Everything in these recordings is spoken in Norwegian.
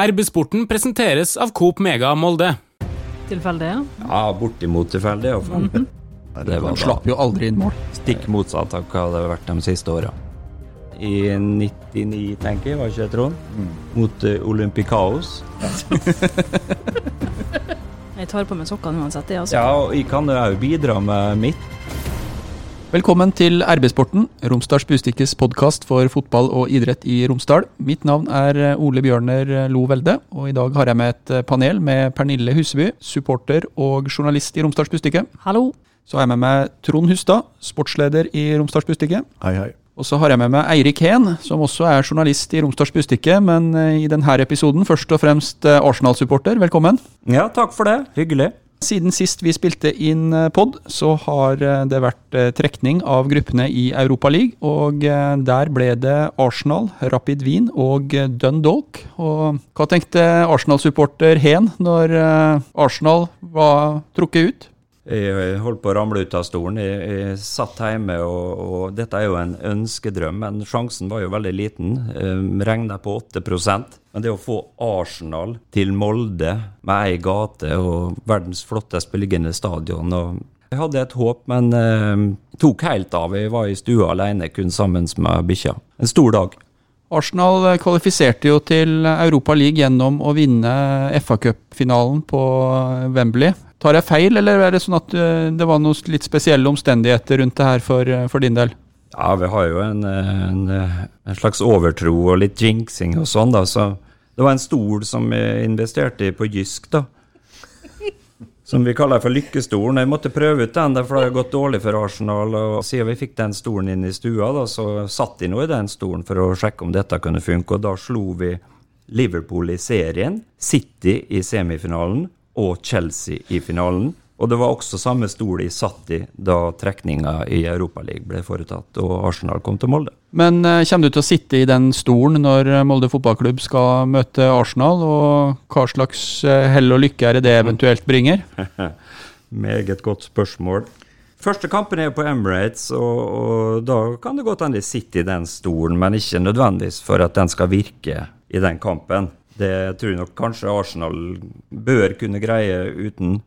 RB-sporten presenteres av Coop Mega Molde. Tilfeldig, ja. Ja, bortimot tilfeldig iallfall. Mm -hmm. Det var slapp jo aldri inn mål. Stikk motsatt av hva det har vært de siste åra. I 99, tenker jeg, var ikke det, Trond? Mm. Mot uh, Olympicaos. jeg tar på meg sokkene uansett, jeg, altså. Ja, og jeg kan jo bidra med mitt. Velkommen til RB-sporten, Romsdals Bustikkes podkast for fotball og idrett i Romsdal. Mitt navn er Ole Bjørner Lo Velde, og i dag har jeg med et panel med Pernille Huseby, supporter og journalist i Romsdals Bustikke. Hallo. Så har jeg med meg Trond Hustad, sportsleder i Romsdals Bustikke. Hei, hei. Og så har jeg med meg Eirik Heen, som også er journalist i Romsdals Bustikke, men i denne episoden først og fremst Arsenal-supporter. Velkommen. Ja, takk for det. Hyggelig. Siden sist vi spilte inn pod, så har det vært trekning av gruppene i Europa League. Og der ble det Arsenal, Rapid Wien og Dundalk. Og hva tenkte Arsenal-supporter Hen når Arsenal var trukket ut? Jeg holdt på å ramle ut av stolen. Jeg, jeg satt hjemme, og, og, dette er jo en ønskedrøm, men sjansen var jo veldig liten. Um, Regna på 8% Men det å få Arsenal til Molde med ei gate og verdens flottest beliggende stadion og Jeg hadde et håp, men um, tok helt av. Jeg var i stua alene, kun sammen med bikkja. En stor dag. Arsenal kvalifiserte jo til Europa League gjennom å vinne FA-cupfinalen på Wembley. Tar jeg feil, eller er det sånn at det var noen litt spesielle omstendigheter rundt det her for, for din del? Ja, vi har jo en, en, en, slags overtro og litt jinxing og sånn, da. Så det var en stol som jeg investerte i på Jysk, da. Som vi kaller for Lykkestolen. Jeg måtte prøve ut den, for det har gått dårlig for Arsenal. og Siden vi fikk den stolen inn i stua, da, så satt de nå i den stolen for å sjekke om dette kunne funke. Og da slo vi Liverpool i serien, City i semifinalen og Chelsea i finalen. Og det var også samme stol de satt i da trekninga i Europaligaen ble foretatt og Arsenal kom til Molde. Men uh, kommer du til å sitte i den stolen når Molde fotballklubb skal møte Arsenal, og hva slags uh, hell og lykke er det det eventuelt bringer? Meget godt spørsmål. Første kampen er på Emirates, og, og da kan det godt hende de sitter i den stolen, men ikke nødvendigvis for at den skal virke i den kampen. Det tror jeg nok kanskje Arsenal bør kunne greie uten.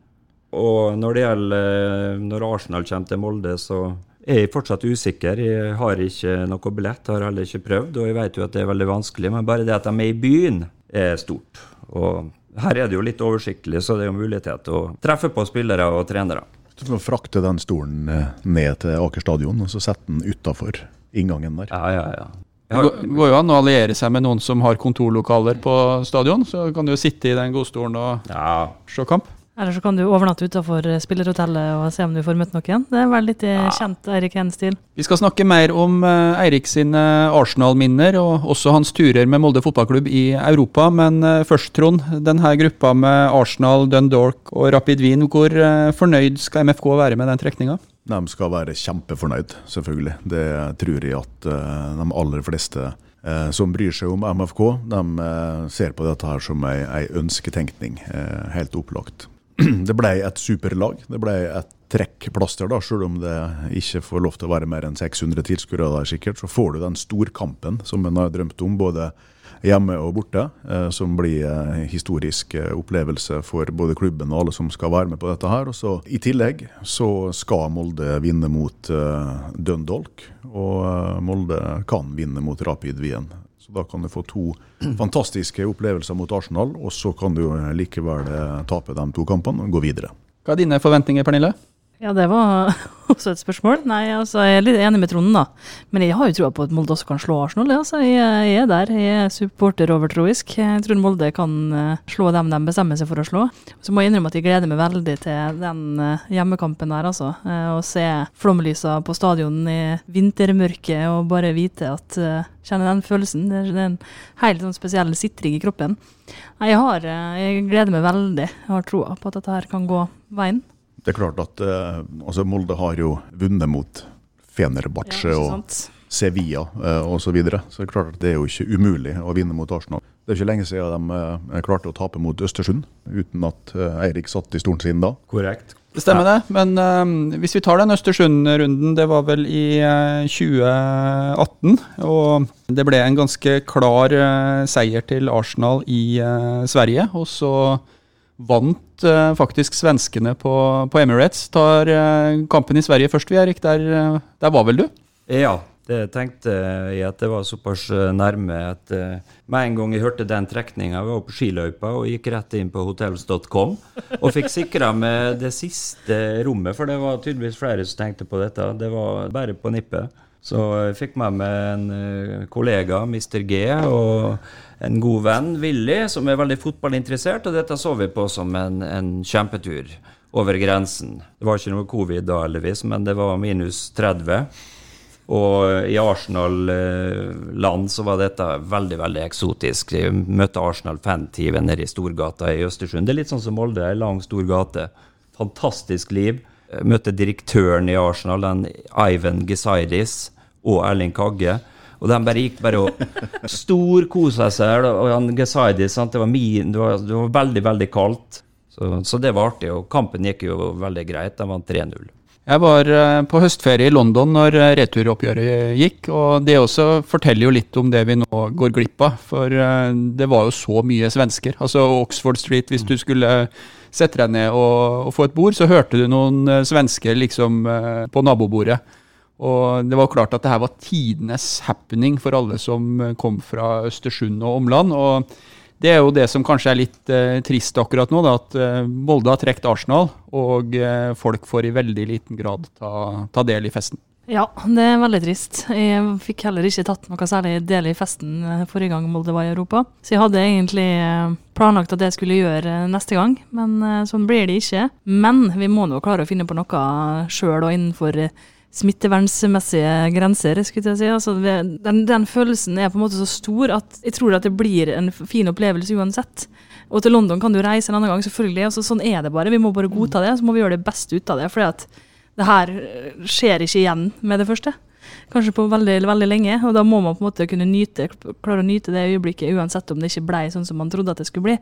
Og når det gjelder når Arsenal kommer til Molde, så er jeg fortsatt usikker. Jeg har ikke noe billett, har heller ikke prøvd, og jeg vet jo at det er veldig vanskelig. Men bare det at de er i byen, er stort. Og her er det jo litt oversiktlig, så det er jo mulighet til å treffe på spillere og trenere. Du kan frakte den stolen ned til Aker stadion, og så sette den utafor inngangen der. Ja, ja, ja. Det går jo an å alliere seg med noen som har kontorlokaler på stadion. Så kan du jo sitte i den godstolen og ja. se kamp. Eller så kan du overnatte utafor spillerhotellet og se om du får møtt noen. Det er vel litt ja. kjent Eirik Hen-stil. Vi skal snakke mer om Eirik sine Arsenal-minner, og også hans turer med Molde fotballklubb i Europa. Men først, Trond. Denne gruppa med Arsenal, Dundalk og Rapid Wien, hvor fornøyd skal MFK være med den trekninga? De skal være kjempefornøyd, selvfølgelig. Det tror jeg at de aller fleste som bryr seg om MFK, de ser på dette her som ei ønsketenkning. Helt opplagt. Det ble et superlag. Det ble et trekkplaster, da, selv om det ikke får lov til å være mer enn 600 tilskuere der, sikkert. Så får du den storkampen som en har drømt om, både hjemme og borte, eh, som blir en historisk opplevelse for både klubben og alle som skal være med på dette her. Og så I tillegg så skal Molde vinne mot Dundalk, og Molde kan vinne mot Rapid Wien. Så Da kan du få to fantastiske opplevelser mot Arsenal, og så kan du likevel tape de to kampene og gå videre. Hva er dine forventninger, Pernille? Ja, det var også et spørsmål. Nei, altså, Jeg er litt enig med Trond, da. Men jeg har jo troa på at Molde også kan slå Arsenal. Altså. Jeg, jeg er der. Jeg er supporterovertroisk. Jeg tror Molde kan slå dem de bestemmer seg for å slå. Så må jeg innrømme at jeg gleder meg veldig til den hjemmekampen der, altså. Å se flomlysa på stadion i vintermørket og bare vite at Kjenne den følelsen. Det er en helt sånn spesiell sitring i kroppen. Jeg, har, jeg gleder meg veldig. Jeg har troa på at dette her kan gå veien. Det er klart at eh, altså Molde har jo vunnet mot Fenerbahçe Ja, og? Sevilla eh, osv. Så, videre. så det er klart at det er jo ikke umulig å vinne mot Arsenal. Det er ikke lenge siden de eh, klarte å tape mot Østersund, uten at eh, Eirik satt i stolen sin da. Korrekt. Det stemmer det, men uh, hvis vi tar den Østersund-runden, det var vel i uh, 2018. Og det ble en ganske klar uh, seier til Arsenal i Sverige. Og så vant eh, faktisk svenskene på, på Emirates. Tar eh, kampen i Sverige først, vi Erik. Der, eh, der var vel du? Ja, det tenkte jeg at det var såpass nærme at med en gang jeg hørte den trekninga, var på skiløypa og gikk rett inn på hotels.com og fikk sikra meg det siste rommet, for det var tydeligvis flere som tenkte på dette. Det var bare på nippet. Så jeg fikk med meg en eh, kollega, Mr. G, og en god venn, Willy, som er veldig fotballinteressert, og dette så vi på som en, en kjempetur over grensen. Det var ikke noe covid da, heldigvis, men det var minus 30. Og i Arsenal-land så var dette veldig veldig eksotisk. Jeg møtte Arsenal Fantive nede i Storgata i Østersund. Det er litt sånn som Molde, ei lang, stor gate. Fantastisk liv. Jeg møtte direktøren i Arsenal, den Ivan Gesaidis, og Erling Kagge. Og de bare gikk bare og storkosa seg. Og han Gesaidi. Det, det, var, det var veldig, veldig kaldt. Så, så det var artig. Og kampen gikk jo veldig greit. De vant 3-0. Jeg var eh, på høstferie i London når eh, returoppgjøret gikk, og det også forteller jo litt om det vi nå går glipp av. For eh, det var jo så mye svensker. Altså Oxford Street, hvis du skulle sette deg ned og, og få et bord, så hørte du noen eh, svensker liksom eh, på nabobordet. Og det var klart at det her var tidenes happening for alle som eh, kom fra Østersund og omland. og det er jo det som kanskje er litt eh, trist akkurat nå, da, at eh, Molde har trukket Arsenal, og eh, folk får i veldig liten grad ta, ta del i festen. Ja, det er veldig trist. Jeg fikk heller ikke tatt noe særlig del i festen eh, forrige gang Molde var i Europa. Så jeg hadde egentlig eh, planlagt at det skulle gjøre neste gang, men sånn blir det ikke. Men vi må nå klare å finne på noe sjøl og innenfor smittevernsmessige grenser, skulle jeg si. Altså, den, den følelsen er på en måte så stor at jeg tror at det blir en fin opplevelse uansett. Og til London kan du reise en annen gang, selvfølgelig. Altså, sånn er det bare. Vi må bare godta det, så må vi gjøre det beste ut av det. For det her eh, skjer ikke igjen med det første. Kanskje på veldig, veldig lenge. Og da må man på en måte kunne nyte, klare å nyte det øyeblikket, uansett om det ikke ble sånn som man trodde at det skulle bli.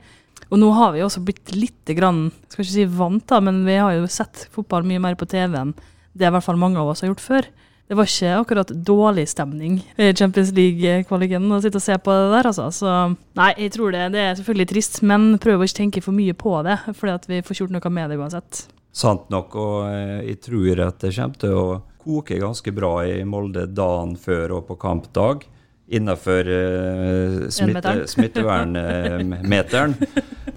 Og nå har vi også blitt litt grann, skal ikke si vant, da, men vi har jo sett fotball mye mer på TV enn det i hvert fall mange av oss har gjort før. Det var ikke akkurat dårlig stemning i Champions League-kvaliken å sitte og se på det der, altså. Så nei, jeg tror det, det er selvfølgelig trist, men prøv å ikke tenke for mye på det, at vi får gjort noe med det uansett. Sant nok, og eh, jeg tror at det kommer til å koke ganske bra i Molde dagen før og på kampdag. Innenfor uh, smitte, smittevernmeteren.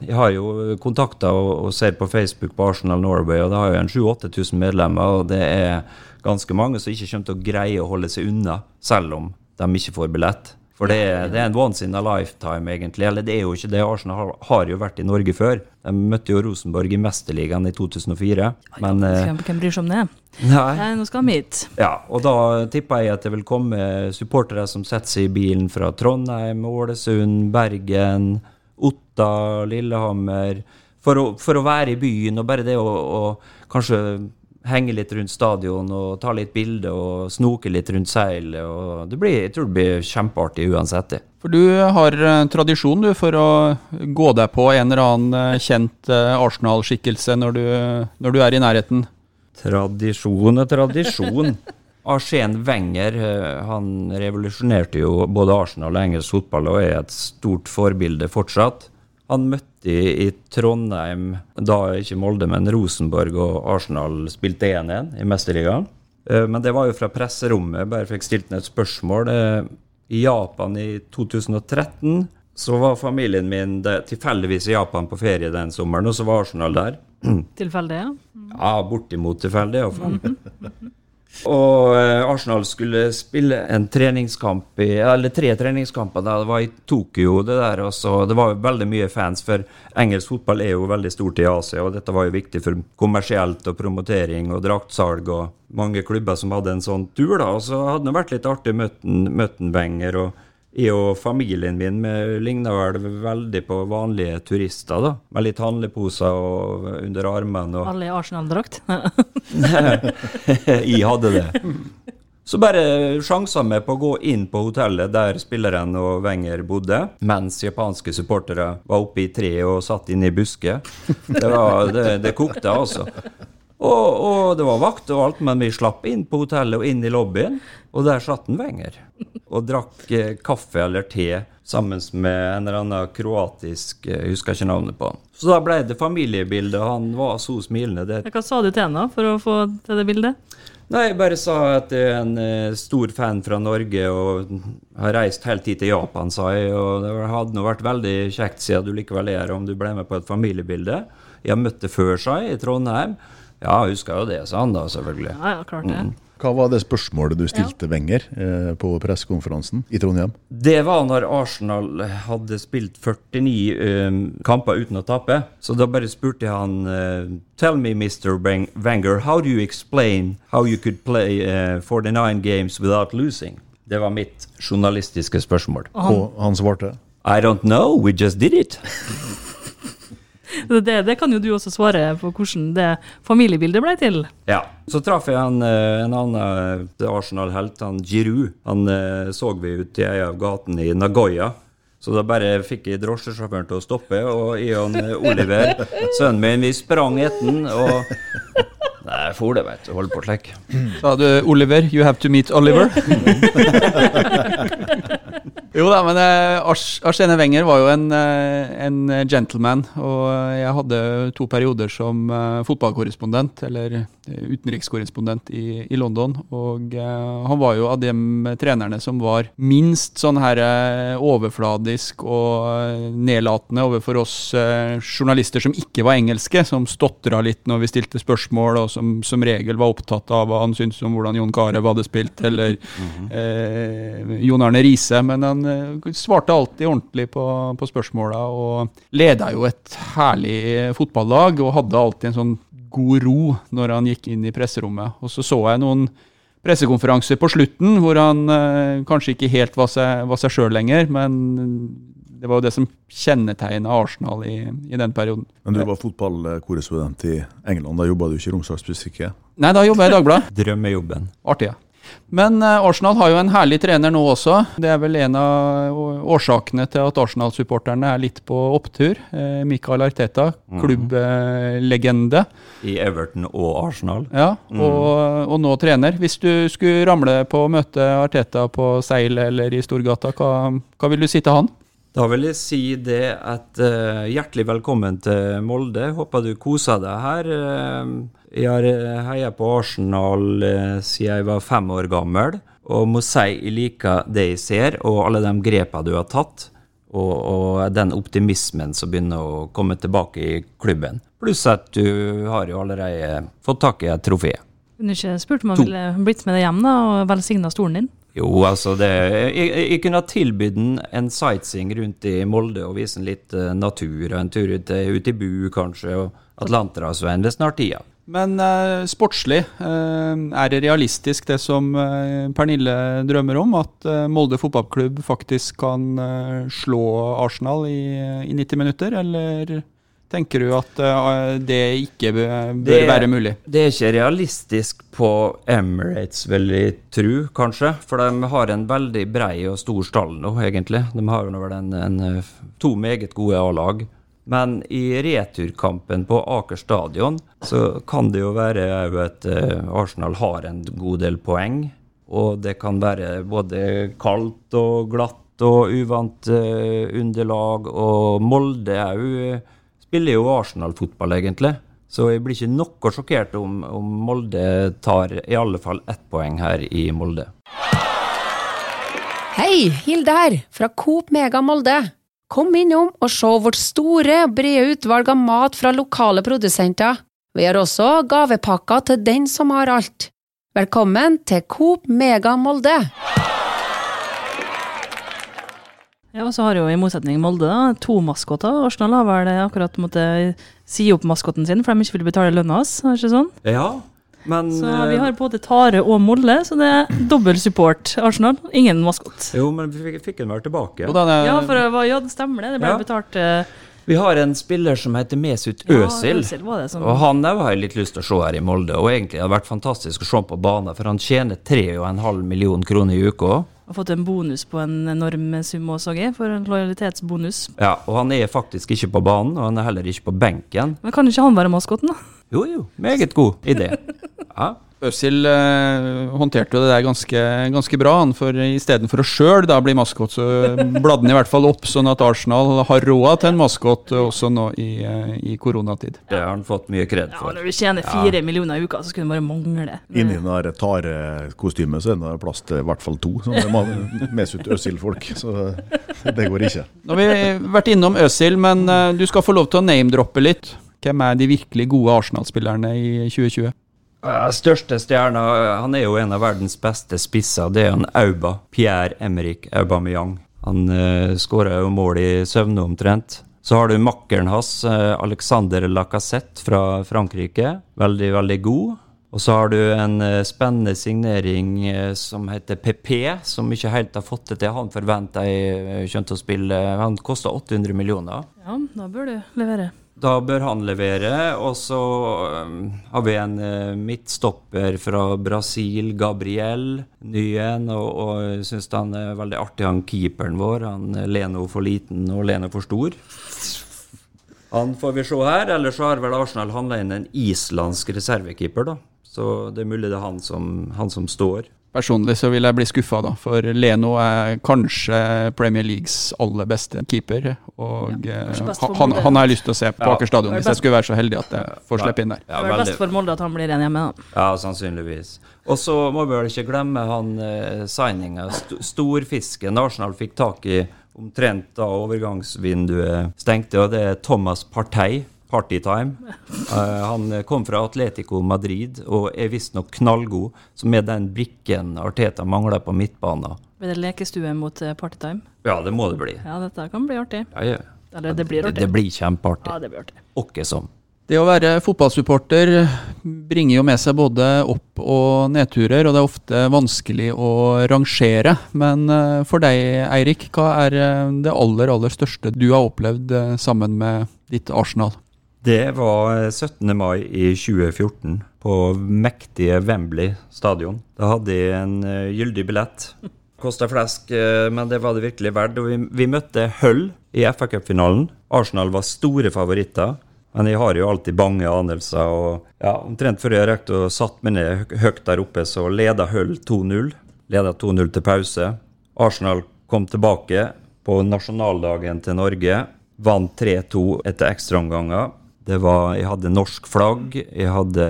Jeg har jo kontakter og, og ser på Facebook på Arsenal Norway, og det har jo en 7000-8000 medlemmer. Og det er ganske mange som ikke kommer til å greie å holde seg unna, selv om de ikke får billett. For det det er en once in a lifetime, egentlig. Eller det er jo ikke det. Arsenal har, har jo vært i Norge før. De møtte jo Rosenborg i Mesterligaen i 2004. Men ja, Hvem, hvem bryr seg om det? Nei. Nei, nå skal vi hit. Ja, og da tipper jeg at det vil komme supportere som setter seg i bilen fra Trondheim, Ålesund, Bergen, Otta, Lillehammer, for å, for å være i byen. Og bare det å, å kanskje henge litt rundt stadion og ta litt bilde og snoke litt rundt seilet. og det blir, Jeg tror det blir kjempeartig uansett. det. For du har eh, tradisjon du for å gå deg på en eller annen eh, kjent eh, Arsenal-skikkelse når, du- når du er i nærheten. Tradisjon er tradisjon. Arsène Wenger han revolusjonerte jo både Arsenal og engelsk fotball og er et stort forbilde fortsatt. Han møtte i, Trondheim, da ikke Molde, men Rosenborg og Arsenal spilte 1-1 i Mesterligaen. Eh, Men det var jo fra presserommet, bare fikk stilt ned et spørsmål. Eh, I Japan i 2013 så var familien min tilfeldigvis i Japan på ferie den sommeren, og så var Arsenal der. Tilfeldig, ja. Ja, bortimot tilfeldig iallfall. Og eh, Arsenal skulle spille en treningskamp i, eller tre treningskamper. da Det var i Tokyo, det der. Og så, det var veldig mye fans, for engelsk fotball er jo veldig stort i Asia. Og dette var jo viktig for kommersielt og promotering og draktsalg og mange klubber som hadde en sånn tur. da, Og så hadde det vært litt artig å møte Wenger. og jeg og familien min ligner vel veldig på vanlige turister, da. Med litt handleposer og under armene. og Alle i Arsenal-drakt. jeg hadde det. Så bare sjansa meg på å gå inn på hotellet der spilleren og Wenger bodde, mens japanske supportere var oppe i treet og satt inne i busker. Det, var, det, det kokte, altså. Og, og det var vakt og alt, men vi slapp inn på hotellet og inn i lobbyen, og der satt en Wenger. Og drakk eh, kaffe eller te sammen med en eller annen kroatisk eh, Jeg husker ikke navnet på han. Så da ble det familiebilde, han var så smilende. Det Hva sa du til henne for å få til det bildet? Nei, jeg bare sa at jeg er en eh, stor fan fra Norge og har reist helt hit til Japan, sa jeg. Og det hadde nå vært veldig kjekt siden du likevel er om du ble med på et familiebilde. Jeg har møtt det før, sa jeg, i Trondheim. Ja, jeg husker jo det, sa han da, selvfølgelig. Ja, ja, klart det. Hva var det spørsmålet du stilte Wenger eh, på pressekonferansen i Trondheim? Det var når Arsenal hadde spilt 49 eh, kamper uten å tape. Så da bare spurte han eh, Tell me, Mr. Wenger, how do you explain how you could play eh, 49 games without losing? Det var mitt journalistiske spørsmål. Og han svarte I don't know, we just did it. Det, det, kan jo du også svare på hvordan det familiebildet ble til. Ja. Så traff jeg en, eh, en annen eh, Arsenal-helt, han Giroud. Han eh, så vi ute i ei av gatene i Nagoya. Så da bare fikk jeg drosjesjåføren til å stoppe, og jeg og Oliver, sønnen min, vi sprang etter den, og Nei, for det, vet du. Holder på slik. Sa du Oliver, you have to meet Oliver? Jo da, men eh, Arsene Wenger var jo en, eh, en gentleman. Og jeg hadde to perioder som eh, fotballkorrespondent, eller eh, utenrikskorrespondent i, i London. Og eh, han var jo av de trenerne som var minst sånn her eh, overfladisk og eh, nedlatende overfor oss eh, journalister som ikke var engelske, som stotra litt når vi stilte spørsmål, og som som regel var opptatt av hva han syntes om hvordan Jon Carew hadde spilt, eller eh, Jon Arne Riise. Men han eh, svarte alltid ordentlig på, på spørsmåla, og leda jo et herlig fotballag, og hadde alltid en sånn god ro når han gikk inn i presserommet. Og så så jeg noen pressekonferanser på slutten hvor han eh, kanskje ikke helt var seg, sjøl lenger, men det var jo det som kjennetegna Arsenal i, i den perioden. Men du var fotballkorrespondent i England. Da jobba du ikke i Romsdalsbustikket? Nei, da jobba jeg i Dagbladet. Drømmejobben. Artig, ja. Men eh, Arsenal har jo en herlig trener nå også. Det er vel en av årsakene til at Arsenal-supporterne er litt på opptur. Eh, Mikael Arteta, klubblegende. I Everton og Arsenal. Ja, og, og nå trener. Hvis du skulle ramle på å møte Arteta på Seil eller i Storgata, hva, hva vil du si til han? Da vil jeg si det at uh, hjertelig velkommen til Molde. Håper du koser deg her. Eh, jeg har uh, heia på Arsenal eh, siden jeg var fem år gammel, og må si jeg liker det jeg ser, og alle de grepene du har tatt. Og, og den optimismen som begynner å komme tilbake i klubben. Pluss at du har jo allerede fått tak i et trofé. Kunne ikke spurt om han ville blitt med deg hjem da, og velsigna stolen din? Jo, altså det Jeg, jeg kunne ha tilbudt den en sightseeing rundt i Molde og vise den litt eh, natur, og en tur ut, ut i Bu kanskje, og Atlanterhavsveien ved snart tida. Men eh, sportslig, eh, er det realistisk det som eh, Pernille drømmer om? At eh, Molde fotballklubb faktisk kan eh, slå Arsenal i, i 90 minutter? Eller tenker du at eh, det ikke bør, Det- være mulig? Det er ikke realistisk på Emirates, vil jeg tro, kanskje. For de har en veldig brei og stor stall nå, egentlig. De har jo vel en, en, to meget gode A-lag. Men i returkampen på Aker stadion så kan det jo være at eh, Arsenal har en god del poeng. Og det kan være både kaldt og glatt og uvant eh, underlag. Og Molde òg spiller jo Arsenal-fotball, egentlig. Så jeg blir ikke noe sjokkert om, om Molde tar i alle fall ett poeng her i Molde. Hei, Hilde her, fra Coop Mega Molde. Kom innom og se vårt store og brede utvalg av mat fra lokale produsenter. Vi har også gavepakker til den som har alt. Velkommen til Coop Mega Molde. Ja, og så har jo i motsetning Molde da, to maskoter. Arsenal har vel akkurat måttet si opp maskoten sin, for de ikke vil betale lønna hans. er det ikke sånn? Ja, men Så eh, vi har både Tare og Molle, så det er dobbel support. Arsenal, ingen maskot. Jo, men vi fikk, fikk den vel tilbake. Denne, Ja, for det var, ja, det stemmer det. Det ble Ja. betalt uh, Vi har en spiller som heter Mesut ja, Özil. Øsil var det som Og han òg har jeg litt lyst til å se her i Molde, og egentlig har det vært fantastisk å se ham på banen, for han tjener 3,5 millioner kroner i uka. har fått en bonus på en enorm sum også, jeg, for en lojalitetsbonus. Ja, og han er faktisk ikke på banen, og han er heller ikke på benken. Men kan ikke han være maskoten, da? Jo, jo. Meget god idé. Ja. Øzil eh, håndterte jo det der ganske, ganske bra. Han for Istedenfor å sjøl bli maskot, så bladde han i hvert fall opp, sånn at Arsenal har råd til en maskot også nå i, eh, i koronatid. Det har han fått mye kred Ja, for. når du tjener fire millioner i uka, så skulle det bare mangle. Inni det der tarekostymet så er det plass til i hvert fall to sånn Mesut Øzil-folk Så det går ikke. Nå har vi vært innom Øzil, men eh, du skal få lov til å name-droppe litt. Hvem er de virkelig gode Arsenal-spillerne i 2020? Største stjerna Han er jo en av verdens beste spisser. Det er han Auba. Pierre-Emerick Aubameyang. Han uh, skåra jo mål i søvne omtrent. Så har du makkeren hans, eh, Alexander Lacassette fra Frankrike. Veldig, veldig god. Og så har du en eh, spennende signering eh, som heter PP, som ikke helt har fått det til. Han forventa jeg til å spille Han kosta 800 millioner. Ja, da bør du levere. Da bør han levere. Og så um, har vi en uh, midtstopper fra Brasil, Gabriel, ny en. Og, og syns han er veldig artig, han keeperen vår. Han Leno for liten og Leno for stor. Han får vi se her. Ellers så har vel Arsenal handla inn en islandsk reservekeeper, da. Så det er mulig det er han som, han som står. Personlig så vil jeg bli skuffa, da, for Leno er kanskje Premier Leagues aller beste keeper. Og Ja, eh, han, han har jeg lyst til å se på Ja. Aker stadion, hvis jeg skulle være så heldig at jeg får slippe inn der. Ja, det er best for Molde at han blir igjen hjemme, da. Ja, sannsynligvis. Og så må vi vel ikke glemme han eh, signinga, st storfisken Arsenal fikk tak i omtrent da overgangsvinduet stengte, og det er Thomas Partey. Partytime. Uh, han kom fra Atletico Madrid og er visstnok knallgod, som er den brikken Arteta mangler på midtbanen. Blir det lekestue mot eh, partytime? Ja, det må det bli. Ja, dette kan bli artig. Ja, ja. Eller det blir artig. det blir kjempeartig. Ja, det blir artig. Åkke som. Det å være fotballsupporter bringer jo med seg både opp- og nedturer, og det er ofte vanskelig å rangere. Men eh, for deg, Eirik, hva er det aller, aller største du har opplevd sammen med ditt Arsenal? Det var 17. mai i 2014 på mektige Wembley stadion. Da hadde jeg en eh, gyldig billett. Kosta flesk, eh, men det var det virkelig verdt. Og vi, vi møtte Hull i FA-cupfinalen. Arsenal var store favoritter. Men jeg har jo alltid bange anelser. og ja, Omtrent før jeg rakk å satt meg ned hø- høyt der oppe, så leda Hull 2-0. Leda 2-0 til pause. Arsenal kom tilbake på nasjonaldagen til Norge. Vant 3-2 etter ekstraomganger. Det var, jeg hadde norsk flagg, jeg hadde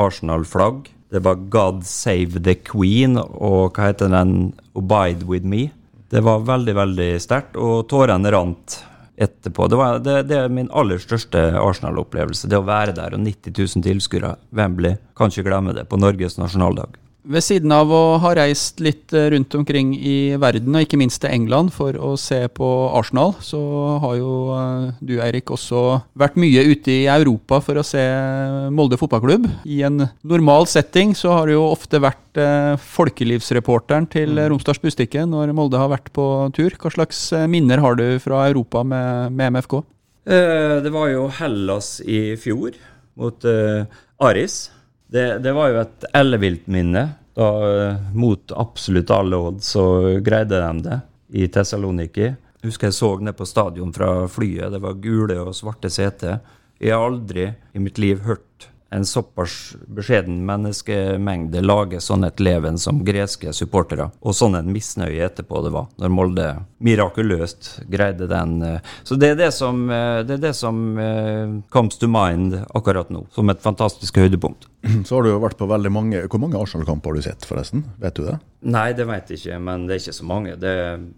Arsenal-flagg. Det var 'God save the Queen' og hva heter den 'Abide with me'. Det var veldig, veldig sterkt, og tårene rant etterpå. Det, var, det, det er min aller største Arsenal-opplevelse. Det å være der og 90 000 tilskuere. Wembley. Kan ikke glemme det på Norges nasjonaldag. Ved siden av å ha reist litt eh, rundt omkring i verden, og ikke minst til England for å se på Arsenal, så har jo eh, du, Eirik, også vært mye ute i Europa for å se Molde fotballklubb. I en normal setting så har du jo ofte vært eh, folkelivsreporteren til eh, Romsdals Bustikke når Molde har vært på tur. Hva slags minner har du fra Europa med, med MFK? Eh, Det var jo Hellas i fjor, mot eh, Aris. Det, det var jo et ellevilt minne. Da, eh, mot absolutt alle odds, så greide de det i Tessaloniki. Husker jeg så ned på stadion fra flyet. Det var gule og svarte seter. Jeg har aldri i mitt liv hørt en såpass beskjeden menneskemengde lager sånn et leven som greske supportere. Og sånn en misnøye etterpå det var, når Molde mirakuløst greide den. eh. Så det er det som, eh, det er det som eh, comes to mind akkurat nå, som et fantastisk høydepunkt. Så har du jo vært på veldig mange Hvor mange Arsenal-kamper har du sett, forresten? Vet du det? Nei, det vet jeg ikke, men det er ikke så mange. Det,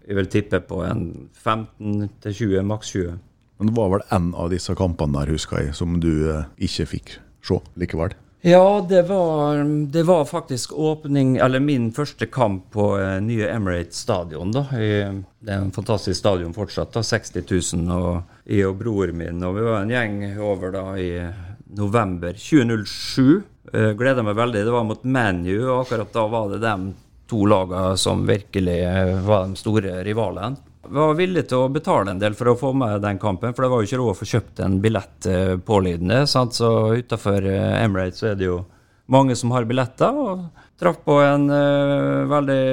jeg vil tippe på en 15 20, maks 20. Men det var vel en av disse kampene der, husker jeg, som du ikke fikk se likevel. Ja, det var, det var faktisk åpning, eller min første kamp på uh, nye Emirates stadion. da. I, det er en fantastisk stadion fortsatt, da, 60 000. Og jeg og broren min, og vi var en gjeng over da i november 2007. Uh, Gleda meg veldig. Det var mot ManU, og akkurat da var det de to lagene som virkelig eh, var de store rivalene. Jeg var villig til å betale en del for å få med den kampen, for det var jo ikke råd å få kjøpt en billett eh, pålydende. Sant? Så utafor Emirates så er det jo mange som har billetter, og traff på en uh, veldig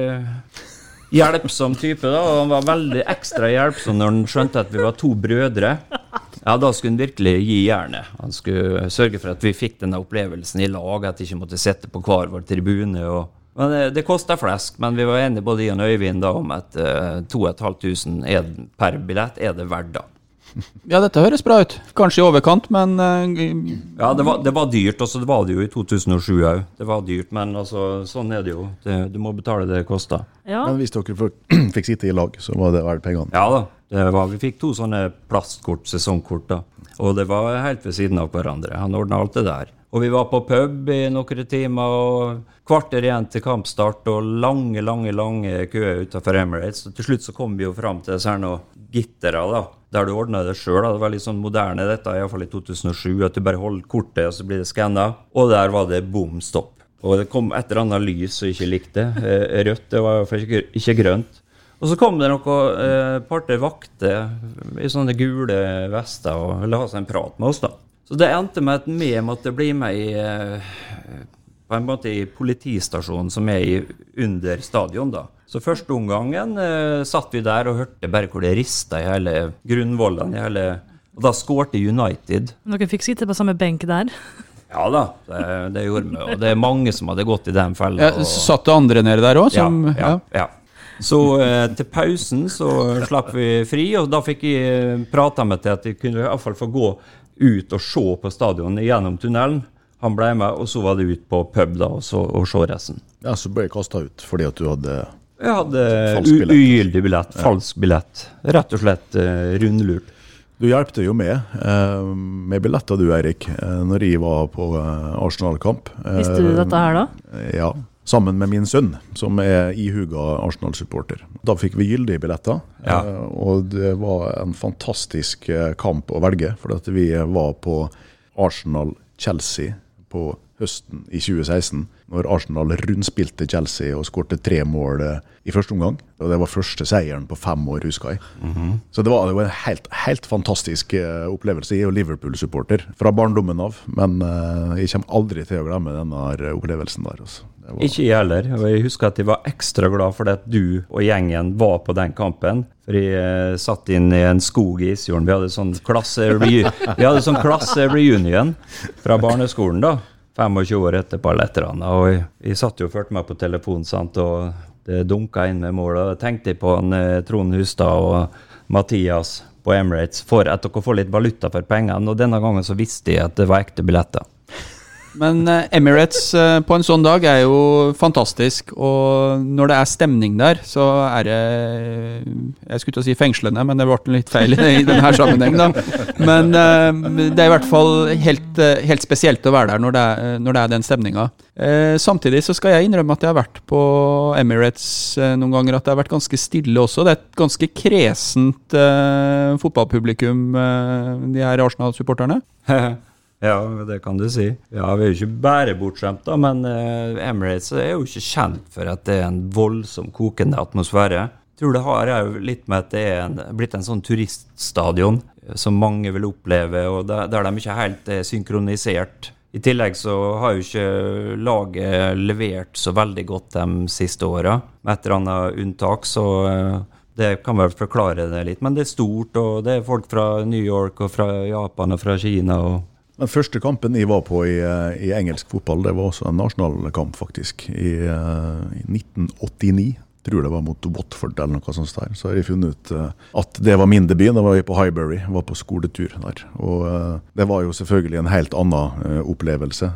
hjelpsom type, da. Og han var veldig ekstra hjelpsom når han skjønte at vi var to brødre. Ja, da skulle han virkelig gi jernet. Han skulle sørge for at vi fikk denne opplevelsen i lag, at vi ikke måtte sitte på hver vår tribune. og men Det, det kosta flesk, men vi var enige både i og Øyvind da om at uh, 2500 per billett er det verdt, da. Ja, dette høres bra ut. Kanskje i overkant, men uh, Ja, det var, det var dyrt. Altså, det var det jo i 2007 òg. Det var dyrt, men altså, sånn er det jo. Det, du må betale det det koster. Ja. Men hvis dere fikk sitte i lag, så var det verdt pengene. Ja da. Det var, vi fikk to sånne plastkort, sesongkort, da. Og det var helt ved siden av hverandre. Han ordna alt det der. Og vi var på pub i noen timer, og kvarter igjen til kampstart, og lange, lange lange køer utenfor Emirates. Og til slutt så kom vi jo fram til disse her noe gittere, da. Der du ordna det sjøl. Det var litt sånn moderne dette, iallfall i 2007. At du bare holder kortet, og så blir det skanna. Og der var det bom stopp. Og det kom et eller annet lys som ikke likte. Eh, Rødt. Det var iallfall ikke, grønt. Og så kom det noen eh, par-tre vakter i sånne gule vester og ville ha seg en prat med oss, da. Så det endte med at vi måtte bli med i eh, på en måte i politistasjonen som er i, under stadion, da. Så første omgangen eh, satt vi der og hørte bare hvor det rista i hele grunnvollen. i hele Og da skårte United. Dere fikk sitte på samme benk der. Ja da, det, det gjorde vi. Og det er mange som hadde gått i den fella. ja, satt det andre nede der òg, ja, ja, ja. Så eh, til pausen så slapp vi fri, og da fikk jeg prata med til at jeg kunne i hvert fall få gå ut og se på stadionet gjennom tunnelen. Han ble med, og så var det ut på pub da, og, så, og se resten. Ja, så ble jeg kasta ut fordi at du hadde Jeg hadde billett. ugyldig billett, falsk billett. Rett og slett uh, rundlurt. Du hjelpte jo med eh, med billetter du, Eirik, eh, når jeg var på Arsenal-kamp. Visste du dette her da? Ja. Sammen med min sønn, som er ihuga Arsenal-supporter. Da fikk vi gyldige billetter, Ja. eh, og det var en fantastisk eh, kamp å velge. For vi var på Arsenal-Chelsea på høsten i 2016, når Arsenal rundspilte Chelsea og skårte tre mål eh, i første omgang. Og det var første seieren på fem år, husker jeg. Så det var jo en helt, helt fantastisk eh, opplevelse. Jeg er jo Liverpool-supporter fra barndommen av, men eh, jeg kommer aldri til å glemme denne opplevelsen der. Altså. Var- Ikke jeg heller. Og jeg husker at jeg var ekstra glad for at du og gjengen var på den kampen. For jeg eh, satt inn i en skog i Isfjorden. Vi hadde sånn klasse vi hadde sånn klasse reunion fra barneskolen, da. 25 år etterpå eller et eller annet. Og jeg, satt jo og fulgte med på telefon, sant, og det dunka inn med mål. Og jeg tenkte på han, eh, Trond Hustad og Mathias på Emirates for at dere får litt valuta for pengene. Og denne gangen så visste jeg at det var ekte billetter. Men eh, Emirates eh, på en sånn dag er jo fantastisk, og når det er stemning der, så er det Jeg skulle til å si fengslende, men det ble litt feil i denne sammenheng, da. Men eh, det er i hvert fall helt, helt spesielt å være der når det er, når det er den stemninga. Samtidig så skal jeg innrømme at jeg har vært på Emirates noen ganger, at det har vært ganske stille også. Det er et ganske kresent fotballpublikum, de her Arsenal-supporterne. Ja, det kan du si. Ja, Vi er jo ikke bare bortskjemt, men eh, Emirates er jo ikke kjent for at det er en voldsom kokende atmosfære. Jeg tror det har jo litt med at det er en, blitt en sånn turiststadion eh, som mange vil oppleve, og der, der de ikke helt er synkronisert. I tillegg så har jo ikke laget levert så veldig godt de siste åra, med et eller annet unntak. så... eh, det kan vel forklare det litt, men det er stort, og det er folk fra New York og fra Japan og fra Kina. og Den første kampen jeg var på i, eh, i engelsk fotball, det var også en nasjonalkamp, faktisk. I, eh, i 1989. Tror det var mot Watford eller noe sånt. der. Så har jeg funnet ut eh, at det var min debut. Da var jeg på Highbury, var på skoletur der. Og det var jo selvfølgelig en helt annen opplevelse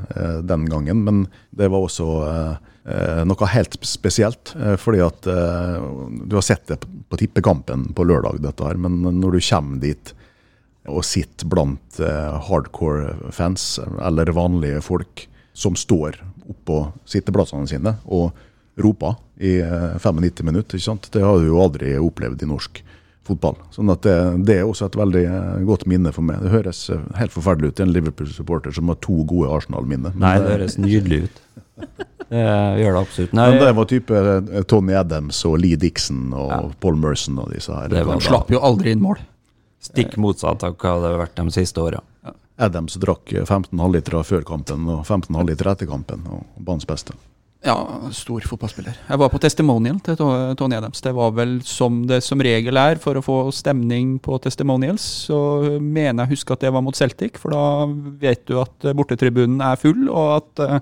den gangen, men det var også noe helt spesielt. fordi at du har sett det på tippekampen på lørdag, dette her, men når du kommer dit og sitter blant eh, hardcore fans eller vanlige folk som står oppå sitteplassene sine og roper i eh, 95 minutter. ikke sant? Det har du jo aldri opplevd i norsk fotball. Sånn at det, det er også et veldig eh, godt minne for meg. Det høres eh, helt forferdelig ut en Liverpool-supporter som har to gode Arsenal-minner. Nei, det- det høres nydelig ut. Det gjør det absolutt. Nei, Men det var type eh, Tony Adams og Lee Dixon og Ja. Paul Merson og disse her. Det var slapp jo aldri inn mål. Stikk motsatt av hva det har vært de siste åra. Adams drakk 15 halvlitere før kampen og 15 halvlitere etter kampen, og banens beste. Ja, stor fotballspiller. Jeg var på testimonial til Tony Adams. Det var vel som det som regel er for å få stemning på testimonials. Så mener jeg husker at det var mot Celtic, for da vet du at bortetribunen er full, og at eh,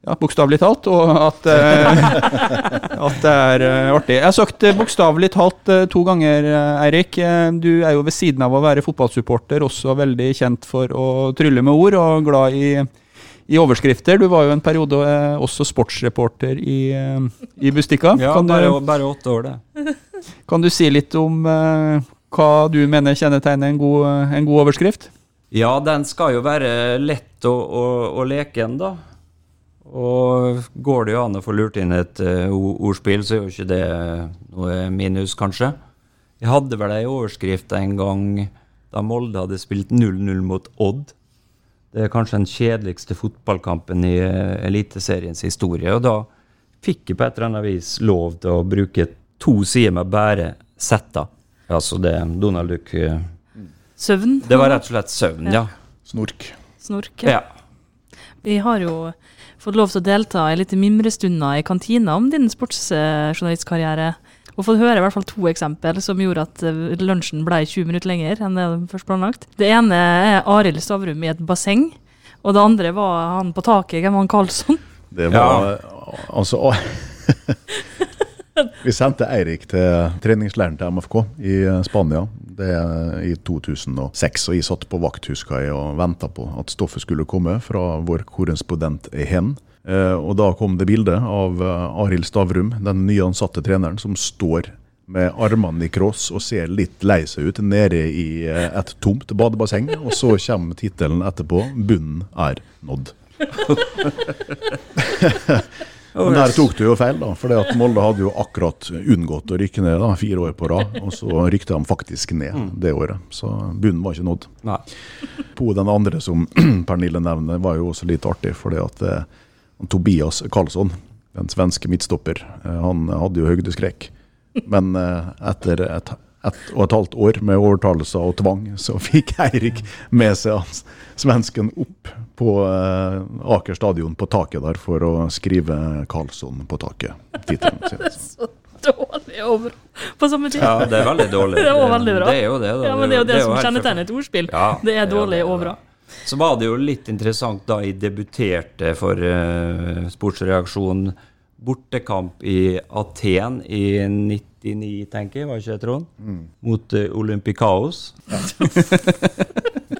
ja, bokstavelig talt, og at, eh, at det er eh, artig. Jeg har sagt eh, bokstavelig talt to ganger, Eirik. Du er jo ved siden av å være fotballsupporter også veldig kjent for å trylle med ord, og glad i i overskrifter. Du var jo en periode også sportsreporter i, i Bustika. Ja, kan, bare, du, bare åtte år, det. kan du si litt om uh, hva du mener kjennetegner en god, en god overskrift? Ja, den skal jo være lett og, og leke en, da. Og går det jo an å få lurt inn et uh, ordspill, så er jo ikke det noe minus, kanskje. Jeg hadde vel ei overskrift en gang da Molde hadde spilt 0-0 mot Odd. Det er kanskje den kjedeligste fotballkampen i uh, Eliteseriens historie. Og da fikk jeg på et eller annet vis lov til å bruke to sider med bare setter. Altså det Donald Duck uh, Søvn. Det var rett og slett søvn, ja. Snork. Snork. ja. Vi har jo fått lov til å delta i litt mimrestunder i kantina om din sportsjournalistkarriere. Og fått høre i hvert fall to eksempel som gjorde at eh, lunsjen ble 20 minutter lenger enn det først planlagt. Det ene er Arild Stavrum i et basseng. Og det andre var han på taket, hvem var han Karlsson? Det var altså Vi sendte Eirik til treningsleiren til MFK i Spania det er i 2006. Og jeg satt på vakt husker jeg, og venta på at stoffet skulle komme fra vår korrespondent i Hen. Eh, og da kom det bilde av eh, Arild Stavrum, den nyansatte treneren, som står med armene i kross og ser litt lei seg ut nede i eh, et tomt badebasseng. Og så kommer tittelen etterpå 'Bunnen er nådd'. Men der tok du jo feil, da. For Molde hadde jo akkurat unngått å rykke ned da, fire år på rad. Og så rykte de faktisk ned det året. Så bunnen var ikke nådd. Nei. På den andre som Pernille nevner, var jo også litt artig. fordi at eh, Tobias Karlsson, den svenske midtstopper, eh, han hadde jo høydeskrekk. Men eh, etter et, ett og et halvt år med overtalelser og tvang, så fikk Eirik med seg svensken opp på eh, Aker stadion på taket der for å skrive 'Karlsson på taket'. tittelen sin. Dårlig og bra på samme tid. Ja, det er veldig dårlig. Det var veldig bra. Det er jo det, da. Ja, men det er jo det, som helt kjennetegner et ordspill. Ja, det er ja, dårlig det er og bra. Så var det jo litt interessant da jeg debuterte for uh, Sportsreaksjon bortekamp i Aten i 99, tenker jeg, var ikke det, Trond? Mot uh, Olympicaos. Eh,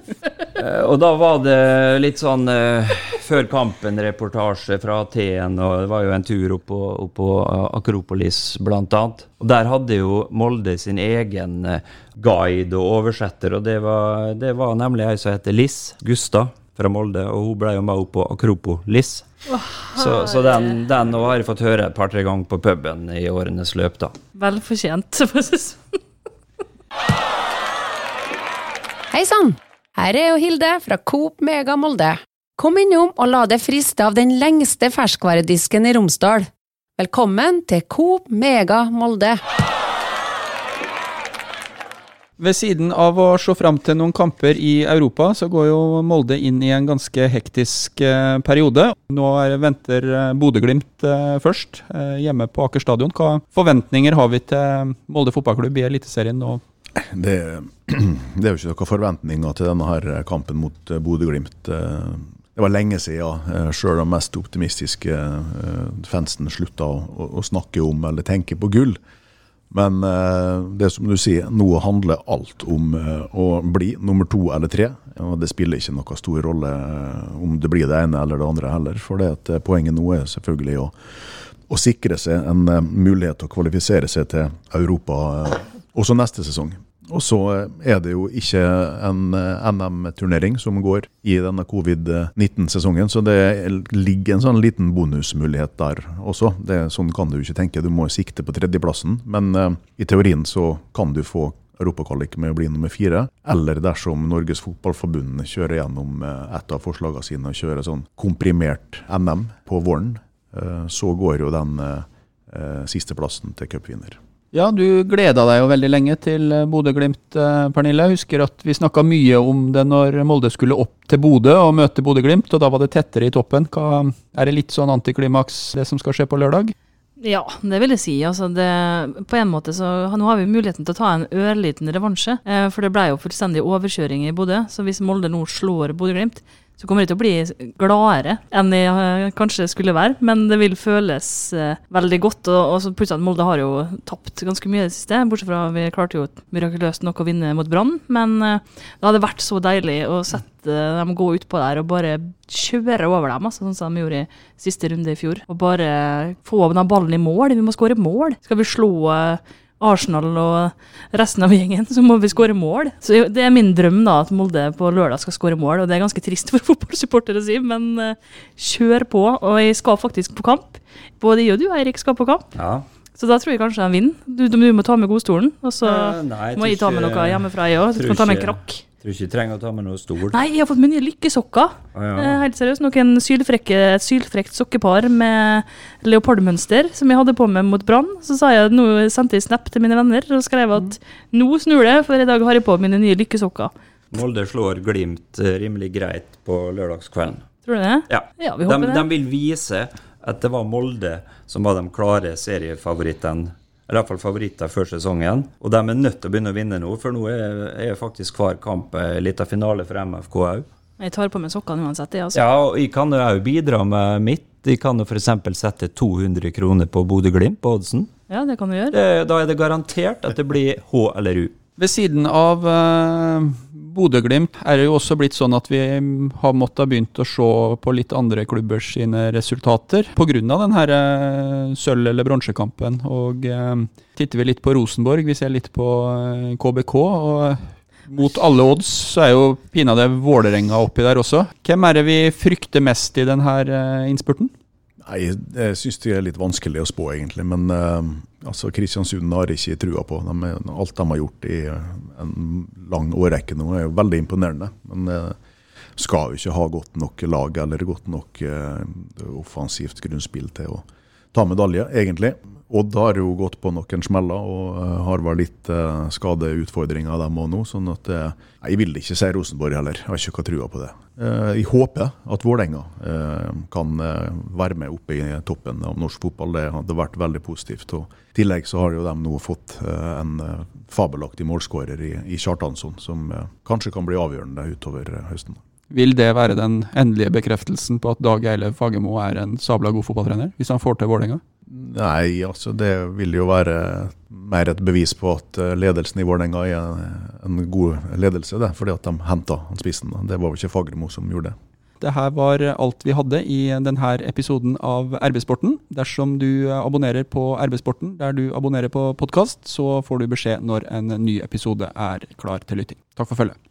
og da var det litt sånn uh, før kampen-reportasje fra Aten, og det var jo en tur opp på, opp på eh, Akropolis, blant annet. Og der hadde jo Molde sin egen eh, guide og oversetter, og det var, det var nemlig ei som heter Liss Gustad fra Molde, og hun ble jo med opp på Akropolis. Så, så den, den har jeg fått høre et par-tre ganger på puben i årenes løp, da. Velfortjent. for å si det sånn. Hei sann! Her er jo Hilde fra Coop Mega Molde. Kom innom og la deg friste av den lengste ferskvaredisken i Romsdal. Velkommen til Coop Mega Molde. Ved siden av å se fram til noen kamper i Europa, så går jo Molde inn i en ganske hektisk eh, periode. Nå er, venter eh, Bodø-Glimt eh, først, hjemme på Aker stadion. Hva forventninger har vi til Molde fotballklubb i Eliteserien nå? Det, det er jo ikke noen forventninger til denne her kampen mot eh, Bodø-Glimt. Eh, Det var lenge siden ja. sjøl de mest optimistiske eh, fansen slutta å, å, snakke om eller tenke på gull. Men det som du sier, nå handler alt om å bli nummer to eller tre. Og det spiller ikke noen stor rolle om det blir det ene eller det andre heller. For det at poenget nå er selvfølgelig å, å sikre seg en mulighet til å kvalifisere seg til Europa også neste sesong. Og så eh, er det jo ikke en eh, NM-turnering som går i denne covid-19-sesongen, så det ligger en sånn liten bonusmulighet der også. Det, sånn kan du ikke tenke. Du må sikte på tredjeplassen, men eh, i teorien så kan du få europakvalik med å bli nummer fire. Eller dersom Norges Fotballforbund kjører gjennom eh, et av forslagene sine og kjører sånn komprimert NM på våren, eh, så går jo den eh, sisteplassen til cupvinner. Ja, du gleda deg jo veldig lenge til eh, Bodø-Glimt, eh, Pernille. Jeg husker at vi snakka mye om det når Molde skulle opp til Bodø og møte Bodø-Glimt, og da var det tettere i toppen. Hva, er det litt sånn antiklimaks det som skal skje på lørdag? Ja, det vil jeg si. Altså det, på en måte så Nå har vi muligheten til å ta en ørliten revansje. Eh, for det ble jo fullstendig overkjøring i Bodø. Så hvis Molde nå slår Bodø-Glimt, så kommer de til å bli gladere enn de uh, kanskje skulle være. Men det vil føles uh, veldig godt. Og, og så plutselig Molde har jo tapt ganske mye i det siste. Bortsett fra vi klarte jo mirakuløst nok å vinne mot Brann. Men uh, det hadde vært så deilig å sette dem gå utpå der og bare kjøre over dem, altså, sånn som de gjorde i siste runde i fjor. Og bare få den ballen i mål. Vi må skåre mål. Skal vi slå Arsenal og resten av gjengen, så må vi skåre mål. Så Det er min drøm da, at Molde på lørdag skal skåre mål. og Det er ganske trist for fotballsupportere å si, men uh, kjør på. Og jeg skal faktisk på kamp. Både jeg og du, Eirik, skal på kamp. Ja. Så da tror jeg kanskje de vinner. Du, du, må ta med godstolen, og så uh, nei, må jeg ta med noe hjemmefra, jeg òg. Du kan ta med en krakk. Tror ikke jeg trenger å ta med noe stol. Nei, jeg har fått mye lykkesokker. Ah, ja. eh, helt seriøst. Noen sylfrekke, sylfrekt sokkepar med leopardmønster som jeg hadde på meg mot Brann. Så sa jeg, nå sendte jeg snap til mine venner og skrev at mm. nå snur det, for i dag har jeg på mine nye lykkesokker. Molde slår Glimt eh, rimelig greit på lørdagskvelden. Tror du det? Ja. ja vi håper de, det. de vil vise at det var Molde som var de klare seriefavorittene i hvert fall favoritter før sesongen. Og de er nødt til å begynne å vinne nå, for nå er, er faktisk hver kamp litt av finale for MFK òg. Jeg tar på meg sokkene uansett. Altså. Ja, og jeg kan òg bidra med mitt. Jeg kan jo f.eks. sette 200 kroner på Bodø-Glimt på oddsen. Ja, det kan du gjøre. Det, da er det garantert at det blir H eller U. Ved siden av uh, Bodø-Glimt er jo også blitt sånn at vi har måttet begynt å se på litt andre klubbers sine resultater pga. denne uh, sølv- eller bronsekampen. Og eh, titter vi litt på Rosenborg, vi ser litt på KBK. og mot alle odds så er jo pinadø Vålerenga oppi der også. Hvem er det vi frykter mest i denne innspurten? Nei, Jeg syns det er litt vanskelig å spå, egentlig. Men uh, altså, Kristiansund har ikke trua på. De, alt de har gjort i en lang årrekke nå, er jo veldig imponerende. Men uh, skal jo ikke ha godt nok lag eller godt nok uh, offensivt grunnspill til å ta medalje, egentlig. Odd har jo gått på noen smeller og har vel litt uh, skadeutfordringer, dem òg nå. sånn at uh, Jeg vil ikke si Rosenborg heller, jeg har ikke trua på det. Jeg håper at Vålerenga kan være med oppe i toppen av norsk fotball. Det hadde vært veldig positivt. og I tillegg så har jo de nå fått en fabelaktig målskårer i Kjartansson, som kanskje kan bli avgjørende utover høsten. Vil det være den endelige bekreftelsen på at Dag Eilev Fagermo er en sabla god fotballtrener, hvis han får til Vålerenga? Nei, altså det vil jo være mer et bevis på at eh, ledelsen i Vålerenga er en god ledelse. det, Fordi at de henta spissen. Det var jo ikke Fagermo som gjorde det. Det her var alt vi hadde i denne episoden av RB-sporten. Dersom du abonnerer på RB-sporten der du abonnerer på podkast, så får du beskjed når en ny episode er klar til lytting. Takk for følget.